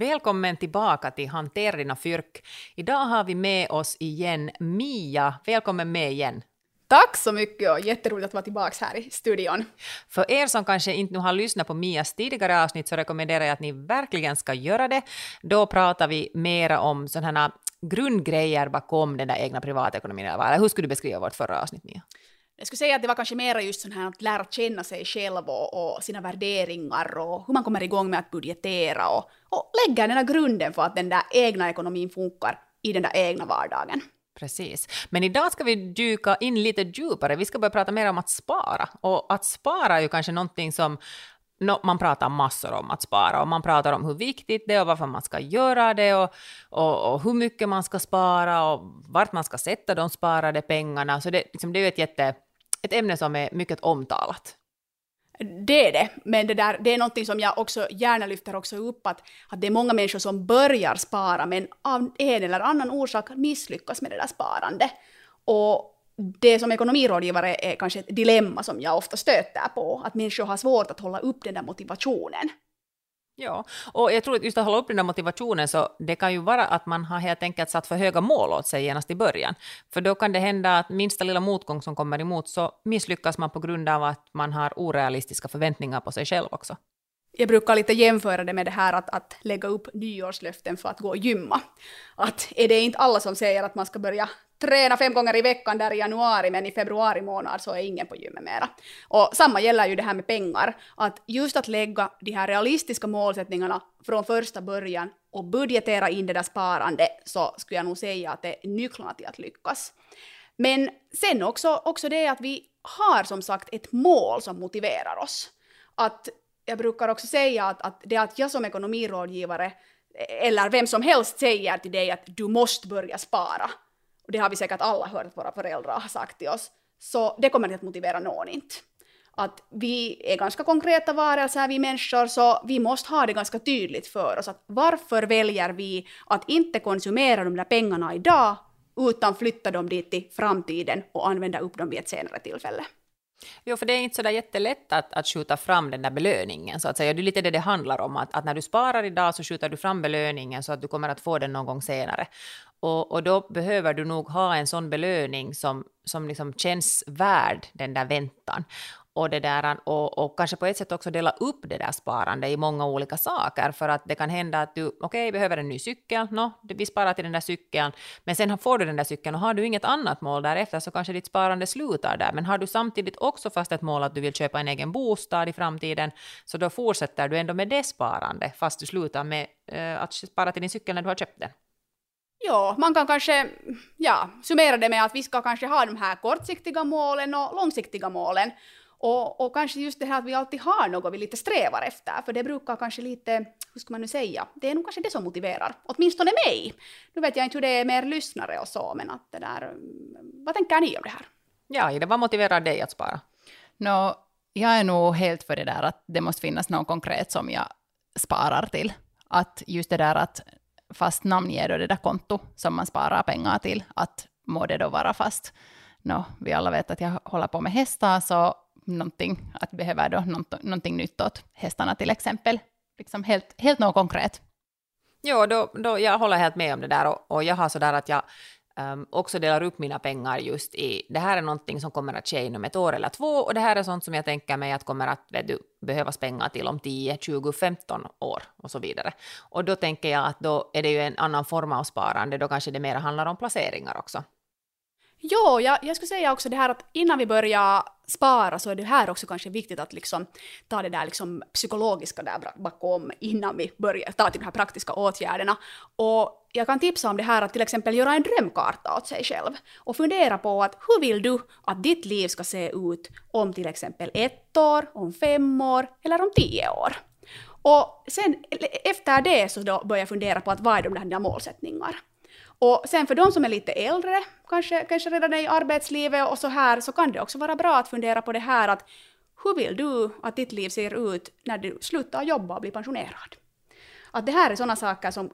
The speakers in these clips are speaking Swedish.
Välkommen tillbaka till Hantera dina fyrk. Idag har vi med oss igen Mia. Välkommen med igen. Tack så mycket och jätteroligt att vara tillbaka här i studion. För er som kanske inte nu har lyssnat på Mias tidigare avsnitt så rekommenderar jag att ni verkligen ska göra det. Då pratar vi mera om sådana grundgrejer bakom den där egna privatekonomin. Eller hur skulle du beskriva vårt förra avsnitt, Mia? Jag skulle säga att det var kanske mer just sån här att lära känna sig själv och, och sina värderingar och hur man kommer igång med att budgetera och, och lägga den här grunden för att den där egna ekonomin funkar i den där egna vardagen. Precis. Men idag ska vi dyka in lite djupare. Vi ska börja prata mer om att spara. Och att spara är ju kanske någonting som no, man pratar massor om att spara och man pratar om hur viktigt det är och varför man ska göra det och, och, och hur mycket man ska spara och vart man ska sätta de sparade pengarna. Så det, liksom, det är ju ett, jätte, ett ämne som är mycket omtalat. Det är det, men det, där, det är något som jag också gärna lyfter också upp att, att det är många människor som börjar spara men av en eller annan orsak misslyckas med det där sparandet. Och det som ekonomirådgivare är kanske ett dilemma som jag ofta stöter på, att människor har svårt att hålla upp den där motivationen. Ja, och jag tror att just att hålla upp den där motivationen så det kan ju vara att man har helt enkelt satt för höga mål åt sig genast i början. För då kan det hända att minsta lilla motgång som kommer emot så misslyckas man på grund av att man har orealistiska förväntningar på sig själv också. Jag brukar lite jämföra det med det här att, att lägga upp nyårslöften för att gå och gymma. Att är det inte alla som säger att man ska börja träna fem gånger i veckan där i januari, men i februari månad så är ingen på gymmet mera. Och samma gäller ju det här med pengar, att just att lägga de här realistiska målsättningarna från första början och budgetera in det där sparande så skulle jag nog säga att det är nycklarna till att lyckas. Men sen också, också det att vi har som sagt ett mål som motiverar oss. Att jag brukar också säga att, att det att jag som ekonomirådgivare eller vem som helst säger till dig att du måste börja spara, och det har vi säkert alla hört att våra föräldrar har sagt till oss, så det kommer inte att motivera någon inte. Att vi är ganska konkreta varelser, vi människor, så vi måste ha det ganska tydligt för oss att varför väljer vi att inte konsumera de där pengarna idag, utan flytta dem dit i framtiden och använda upp dem vid ett senare tillfälle. Jo, för det är inte så där jättelätt att, att skjuta fram den där belöningen, så att säga. Det är lite det det handlar om, att, att när du sparar idag så skjuter du fram belöningen så att du kommer att få den någon gång senare. Och, och då behöver du nog ha en sån belöning som, som liksom känns värd den där väntan och, det där, och, och kanske på ett sätt också dela upp det där sparandet i många olika saker, för att det kan hända att du, okej, okay, behöver en ny cykel, no, vi sparar till den där cykeln, men sen får du den där cykeln och har du inget annat mål därefter så kanske ditt sparande slutar där, men har du samtidigt också fast ett mål att du vill köpa en egen bostad i framtiden, så då fortsätter du ändå med det sparande, fast du slutar med eh, att spara till din cykel när du har köpt den. Ja, man kan kanske ja, summera det med att vi ska kanske ha de här kortsiktiga målen och långsiktiga målen. Och, och kanske just det här att vi alltid har något vi lite strävar efter, för det brukar kanske lite, hur ska man nu säga, det är nog kanske det som motiverar, åtminstone mig. Nu vet jag inte hur det är med er lyssnare och så, men att det där, vad tänker ni om det här? Ja, Ida, vad motiverar dig att spara? No, jag är nog helt för det där att det måste finnas något konkret som jag sparar till. Att just det där att fast namnge då det där konto som man sparar pengar till, att må det då vara fast. No, vi alla vet att jag håller på med hästar, så någonting, att behöver då någonting nytt åt hästarna till exempel. Liksom helt, helt något konkret. Jo, då, då, jag håller helt med om det där och, och jag har så där att jag um, också delar upp mina pengar just i, det här är någonting som kommer att ske inom ett år eller två och det här är sånt som jag tänker mig att kommer att vet du, behövas pengar till om 10, 20, 15 år och så vidare. Och då tänker jag att då är det ju en annan form av sparande, då kanske det mer handlar om placeringar också. Jo, jag, jag skulle säga också det här att innan vi börjar spara så är det här också kanske viktigt att liksom ta det där liksom psykologiska där bakom innan vi börjar ta till de här praktiska åtgärderna. Och jag kan tipsa om det här att till exempel göra en drömkarta åt sig själv och fundera på att hur vill du att ditt liv ska se ut om till exempel ett år, om fem år eller om tio år. Och sen e- efter det så då börjar jag fundera på att vad är de där målsättningar. Och sen för de som är lite äldre, kanske, kanske redan är i arbetslivet och så här, så kan det också vara bra att fundera på det här att hur vill du att ditt liv ser ut när du slutar jobba och blir pensionerad? Att det här är sådana saker som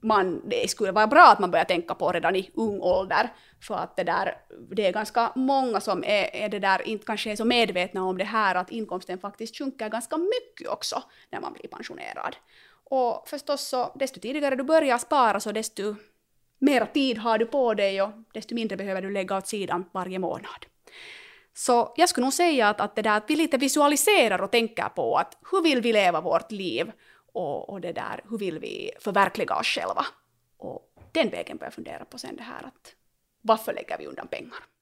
man, det skulle vara bra att man börjar tänka på redan i ung ålder. För att det, där, det är ganska många som är, är det där, inte kanske är så medvetna om det här att inkomsten faktiskt sjunker ganska mycket också när man blir pensionerad. Och förstås så, desto tidigare du börjar spara så desto mera tid har du på dig och desto mindre behöver du lägga åt sidan varje månad. Så jag skulle nog säga att, att det där att vi lite visualiserar och tänker på att hur vill vi leva vårt liv och, och det där, hur vill vi förverkliga oss själva? Och den vägen börjar jag fundera på sen det här att varför lägger vi undan pengar?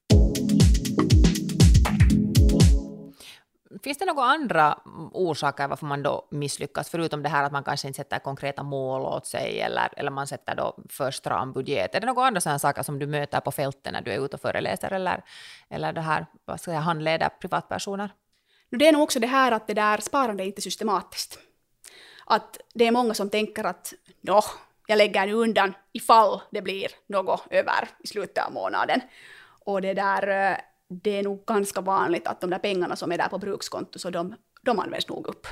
Finns det några andra mm, orsaker varför man då misslyckas, förutom det här att man kanske inte sätter konkreta mål åt sig, eller, eller man sätter då för stram budget? Är det några andra sådana saker som du möter på fältet när du är ute och föreläser, eller, eller det här, vad ska jag handleder privatpersoner? Det är nog också det här att det där sparandet är inte systematiskt. Att det är många som tänker att nå, jag lägger nu undan ifall det blir något över i slutet av månaden. Och det där eh, det är nog ganska vanligt att de där pengarna som är där på brukskonto, så de, de används nog upp.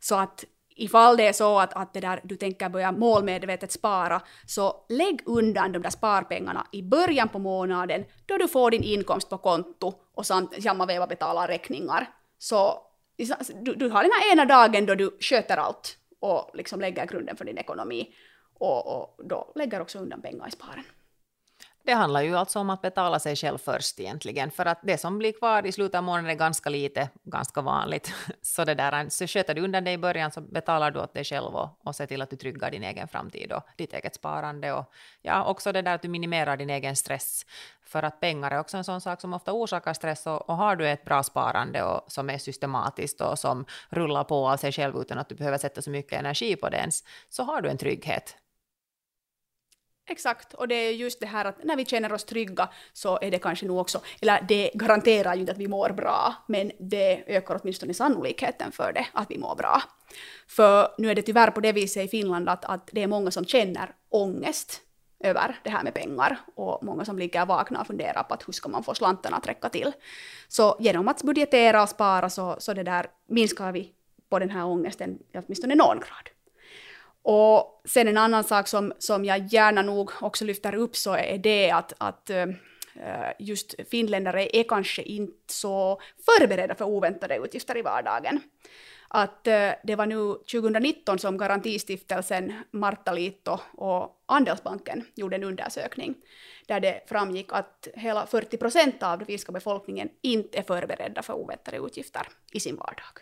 Så att ifall det är så att, att det där, du tänker börja målmedvetet spara, så lägg undan de där sparpengarna i början på månaden, då du får din inkomst på konto och samma veva betalar räkningar. Så du, du har den här ena dagen då du sköter allt och liksom lägger grunden för din ekonomi och, och då lägger också undan pengar i sparen. Det handlar ju alltså om att betala sig själv först egentligen, för att det som blir kvar i slutet av månaden är ganska lite, ganska vanligt. Så, det där, så sköter du undan det i början så betalar du åt dig själv och, och ser till att du tryggar din egen framtid och ditt eget sparande och ja, också det där att du minimerar din egen stress. För att pengar är också en sån sak som ofta orsakar stress och, och har du ett bra sparande och, som är systematiskt och som rullar på av sig själv utan att du behöver sätta så mycket energi på det ens, så har du en trygghet Exakt, och det är just det här att när vi känner oss trygga så är det kanske nog också, eller det garanterar ju inte att vi mår bra, men det ökar åtminstone sannolikheten för det, att vi mår bra. För nu är det tyvärr på det viset i Finland att, att det är många som känner ångest över det här med pengar och många som ligger vakna och funderar på att hur ska man få slantarna att räcka till. Så genom att budgetera och spara så, så det där minskar vi på den här ångesten i åtminstone någon grad. Och sen en annan sak som, som jag gärna nog också lyfter upp så är det att, att eh, just finländare är kanske inte så förberedda för oväntade utgifter i vardagen. Att eh, det var nu 2019 som Garantistiftelsen, Marta Lito och Andelsbanken gjorde en undersökning där det framgick att hela 40 procent av den finska befolkningen inte är förberedda för oväntade utgifter i sin vardag.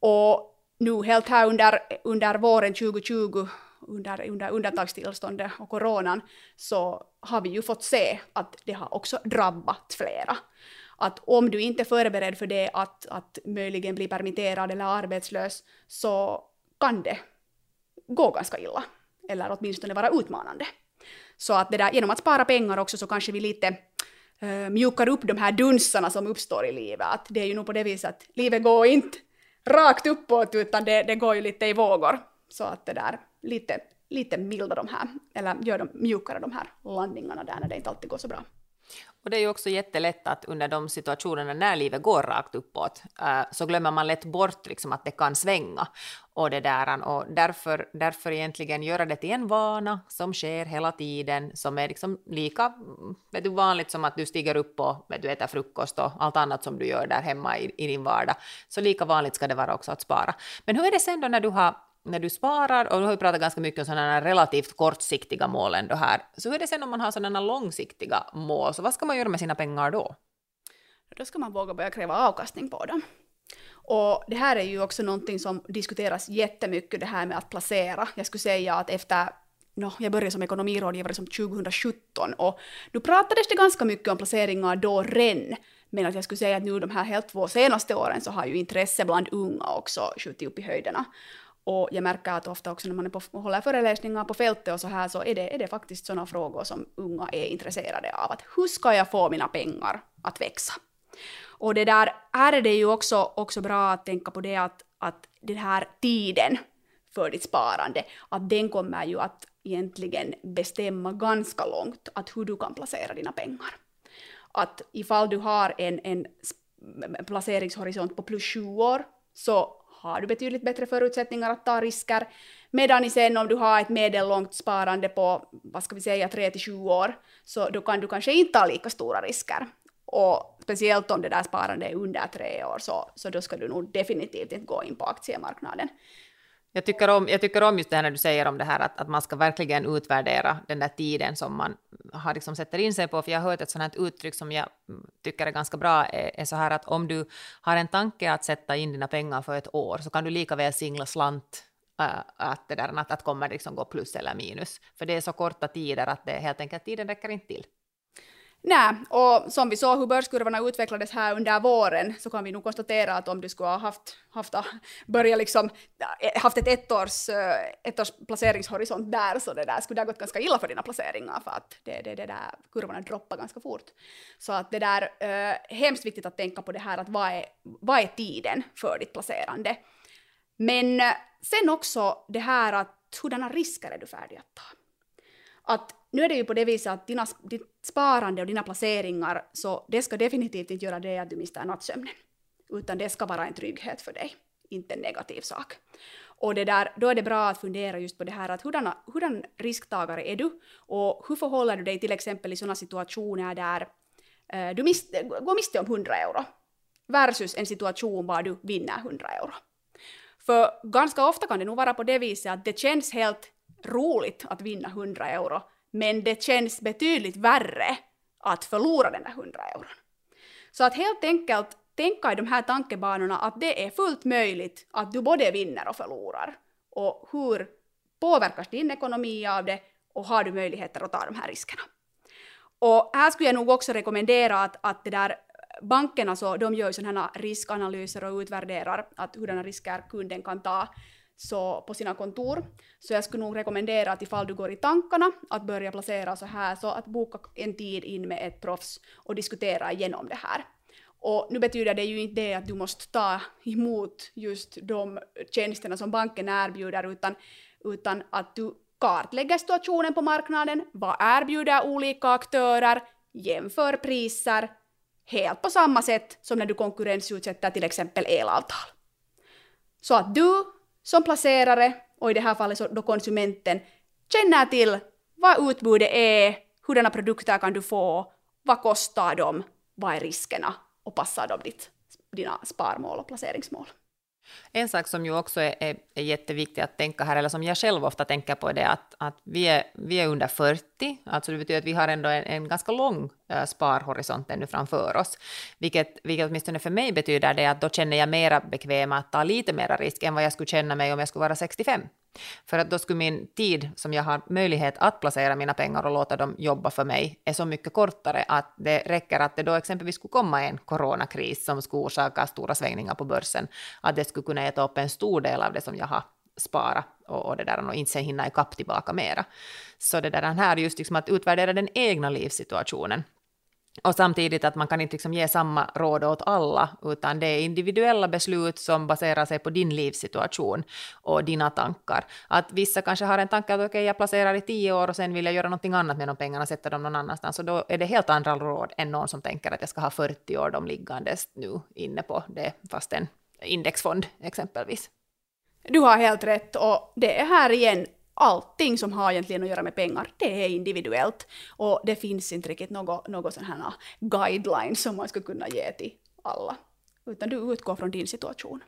Och nu helt här under, under våren 2020, under, under undantagstillståndet och coronan, så har vi ju fått se att det har också drabbat flera. Att om du inte är förberedd för det, att, att möjligen bli permitterad eller arbetslös, så kan det gå ganska illa. Eller åtminstone vara utmanande. Så att det där, genom att spara pengar också så kanske vi lite eh, mjukar upp de här dunsarna som uppstår i livet. Att det är ju nog på det viset att livet går inte rakt uppåt utan det, det går ju lite i vågor. Så att det där lite, lite milda de här, eller gör de mjukare de här landningarna där när det inte alltid går så bra. Och det är ju också jättelätt att under de situationerna när livet går rakt uppåt eh, så glömmer man lätt bort liksom att det kan svänga. Och, det där, och därför, därför egentligen göra det till en vana som sker hela tiden, som är liksom lika vet du, vanligt som att du stiger upp och vet du, äter frukost och allt annat som du gör där hemma i, i din vardag. Så lika vanligt ska det vara också att spara. Men hur är det sen då när du har när du sparar, och du har ju pratat ganska mycket om sådana relativt kortsiktiga mål ändå här, så hur är det sen om man har sådana långsiktiga mål, så vad ska man göra med sina pengar då? Då ska man våga börja kräva avkastning på dem. Och det här är ju också någonting som diskuteras jättemycket, det här med att placera. Jag skulle säga att efter No, jag började som ekonomirådgivare som 2017 och nu pratades det ganska mycket om placeringar då redan, men att jag skulle säga att nu de här helt två senaste åren så har ju intresse bland unga också skjutit upp i höjderna. Och jag märker att ofta också när man är på, håller föreläsningar på fältet och så här så är det, är det faktiskt sådana frågor som unga är intresserade av. Att hur ska jag få mina pengar att växa? Och det där, här är det ju också, också bra att tänka på det att, att den här tiden för ditt sparande, att den kommer ju att egentligen bestämma ganska långt att hur du kan placera dina pengar. Att ifall du har en, en placeringshorisont på plus sju år så har du betydligt bättre förutsättningar att ta risker. Medan sen om du har ett medellångt sparande på, vad ska vi säga, 3 till 7 år, så då kan du kanske inte ta lika stora risker. Och speciellt om det där sparandet är under tre år, så, så då ska du nog definitivt inte gå in på aktiemarknaden. Jag tycker, om, jag tycker om just det här när du säger om det här att, att man ska verkligen utvärdera den där tiden som man har liksom sätter in sig på, för jag har hört ett sådant här uttryck som jag tycker är ganska bra, är, är, så här att om du har en tanke att sätta in dina pengar för ett år, så kan du lika väl singla slant äh, att det där att, att kommer liksom gå plus eller minus, för det är så korta tider att det helt enkelt tiden räcker inte till. Nej, och som vi såg hur börskurvorna utvecklades här under våren så kan vi nog konstatera att om du skulle ha haft, haft, börja liksom, eh, haft ett ettårs, eh, ettårs placeringshorisont där så det där skulle det ha gått ganska illa för dina placeringar för att det, det, det där kurvorna droppar ganska fort. Så att det där är hemskt viktigt att tänka på det här att vad är, vad är tiden för ditt placerande? Men sen också det här att hurdana risker är du färdig att ta? Att nu är det ju på det viset att dina, ditt sparande och dina placeringar, så det ska definitivt inte göra det att du mister nattsömnen. Utan det ska vara en trygghet för dig, inte en negativ sak. Och det där, då är det bra att fundera just på det här att hurdana, hurdan risktagare är du? Och hur förhåller du dig till exempel i sådana situationer där eh, du mist, går miste om 100 euro versus en situation var du vinner 100 euro. För ganska ofta kan det nog vara på det viset att det känns helt roligt att vinna 100 euro, men det känns betydligt värre att förlora den där 100 euron. Så att helt enkelt tänka i de här tankebanorna att det är fullt möjligt att du både vinner och förlorar. Och hur påverkas din ekonomi av det och har du möjligheter att ta de här riskerna? Och här skulle jag nog också rekommendera att, att det där bankerna så de gör ju sådana här riskanalyser och utvärderar att hurdana risker kunden kan ta så på sina kontor. Så jag skulle nog rekommendera att ifall du går i tankarna att börja placera så här, så att boka en tid in med ett proffs och diskutera igenom det här. Och nu betyder det ju inte det att du måste ta emot just de tjänsterna som banken erbjuder, utan, utan att du kartlägger situationen på marknaden, vad erbjuder olika aktörer, jämför priser, helt på samma sätt som när du konkurrensutsätter till exempel elavtal. Så att du som placerare och i det här fallet så då konsumenten känner till vad utbudet är, hurdana produkter kan du få, vad kostar de, vad är riskerna och passar de ditt, dina sparmål och placeringsmål. En sak som ju också är, är, är jätteviktig att tänka här, eller som jag själv ofta tänker på, är det att, att vi, är, vi är under 40, alltså det betyder att vi har ändå en, en ganska lång äh, sparhorisont ännu framför oss, vilket, vilket åtminstone för mig betyder det att då känner jag mera bekväm att ta lite mera risk än vad jag skulle känna mig om jag skulle vara 65. För att då skulle min tid som jag har möjlighet att placera mina pengar och låta dem jobba för mig är så mycket kortare att det räcker att det då exempelvis skulle komma en coronakris som skulle orsaka stora svängningar på börsen, att det skulle kunna äta upp en stor del av det som jag har sparat och, och det där och inte sen hinna ikapp tillbaka mera. Så det där här just liksom att utvärdera den egna livssituationen och samtidigt att man kan inte liksom ge samma råd åt alla, utan det är individuella beslut som baserar sig på din livssituation och dina tankar. Att vissa kanske har en tanke att okej, okay, jag placerar i tio år och sen vill jag göra någonting annat med de pengarna, sätta dem någon annanstans. Och då är det helt andra råd än någon som tänker att jag ska ha 40 år de liggandes nu inne på det, fast en indexfond exempelvis. Du har helt rätt och det är här igen allting som har egentligen att göra med pengar, det är individuellt. Och det finns inte riktigt något, något sån här guideline som man skulle kunna ge till alla. Utan du utgår från din situation.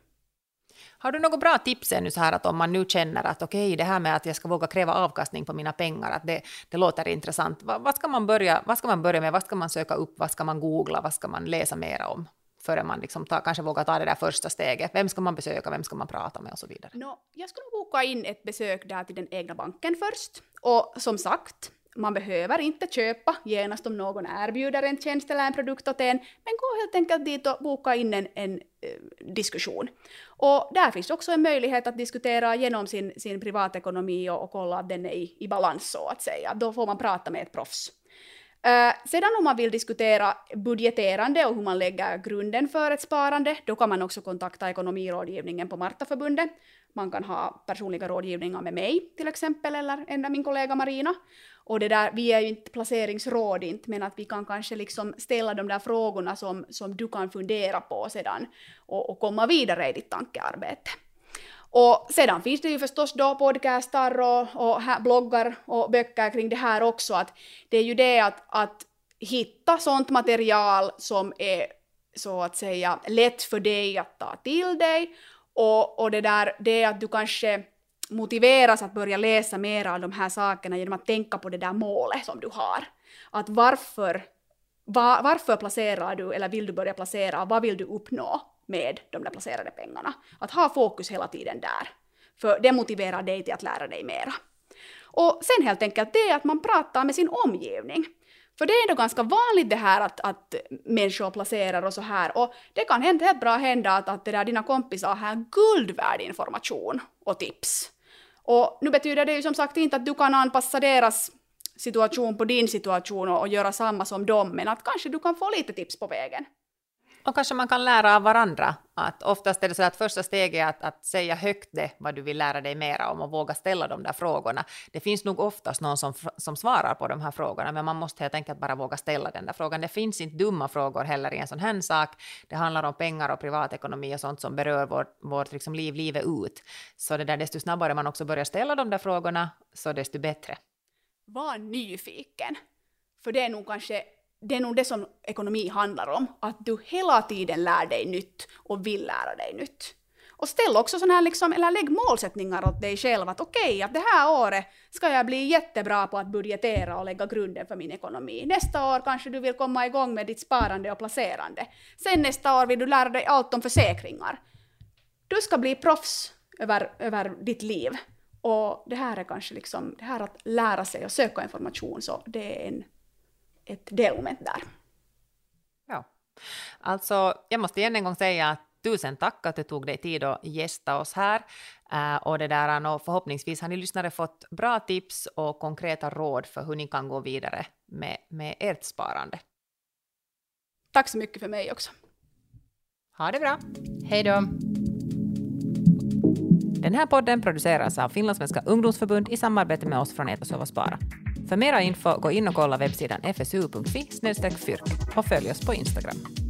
Har du något bra tips ännu så här att om man nu känner att okej, okay, det här med att jag ska våga kräva avkastning på mina pengar, att det, det låter intressant. Vad, vad, ska man börja, vad ska man börja med? Vad ska man söka upp? Vad ska man googla? Vad ska man läsa mera om? Förrän man liksom ta, kanske vågar ta det där första steget. Vem ska man besöka, vem ska man prata med och så vidare? No, jag skulle boka in ett besök där till den egna banken först. Och som sagt, man behöver inte köpa genast om någon erbjuder en tjänst eller en produkt åt en, men gå helt enkelt dit och boka in en, en eh, diskussion. Och där finns också en möjlighet att diskutera genom sin, sin privatekonomi och, och kolla att den är i, i balans så att säga. Då får man prata med ett proffs. Uh, sedan om man vill diskutera budgeterande och hur man lägger grunden för ett sparande, då kan man också kontakta ekonomirådgivningen på Martaförbundet. man kan ha personliga rådgivningar med mig till exempel, eller ända min kollega Marina. Och det där, vi är ju inte placeringsråd inte, men att vi kan kanske liksom ställa de där frågorna som, som du kan fundera på sedan och, och komma vidare i ditt tankearbete. Och sedan finns det ju förstås då podcastar och, och här, bloggar och böcker kring det här också, att det är ju det att, att hitta sånt material som är så att säga lätt för dig att ta till dig och, och det där, det att du kanske motiveras att börja läsa mer av de här sakerna genom att tänka på det där målet som du har. Att varför, var, varför placerar du eller vill du börja placera vad vill du uppnå med de där placerade pengarna? Att ha fokus hela tiden där. För det motiverar dig till att lära dig mera. Och sen helt enkelt det att man pratar med sin omgivning. För det är ändå ganska vanligt det här att, att människor placerar och så här. Och det kan hända, helt bra hända att, att det där dina kompisar har guldvärdig information och tips. Och nu betyder det ju som sagt inte att du kan anpassa deras situation på din situation och, och göra samma som dem, men att kanske du kan få lite tips på vägen. Och kanske man kan lära av varandra. Att oftast är det så att första steget är att, att säga högt det vad du vill lära dig mera om och våga ställa de där frågorna. Det finns nog oftast någon som, som svarar på de här frågorna, men man måste helt enkelt bara våga ställa den där frågan. Det finns inte dumma frågor heller i en sån här sak. Det handlar om pengar och privatekonomi och sånt som berör vårt, vårt liksom liv livet ut. Så det där, desto snabbare man också börjar ställa de där frågorna, så desto bättre. Var nyfiken. För det är nog kanske det är nog det som ekonomi handlar om, att du hela tiden lär dig nytt och vill lära dig nytt. Och ställ också sådana här, liksom, eller lägg målsättningar åt dig själv att okej, okay, att det här året ska jag bli jättebra på att budgetera och lägga grunden för min ekonomi. Nästa år kanske du vill komma igång med ditt sparande och placerande. Sen nästa år vill du lära dig allt om försäkringar. Du ska bli proffs över, över ditt liv. Och det här är kanske liksom, det här att lära sig och söka information, så det är en ett delmoment där. Ja, alltså jag måste än en gång säga att tusen tack att du tog dig tid att gästa oss här. Uh, och det där, och förhoppningsvis har ni lyssnare fått bra tips och konkreta råd för hur ni kan gå vidare med, med ert sparande. Tack så mycket för mig också. Ha det bra. Hej då. Den här podden produceras av Finlandssvenska ungdomsförbund i samarbete med oss från Etasova Spara. För mera info gå in och kolla webbsidan fsu.fi fyrk och följ oss på Instagram.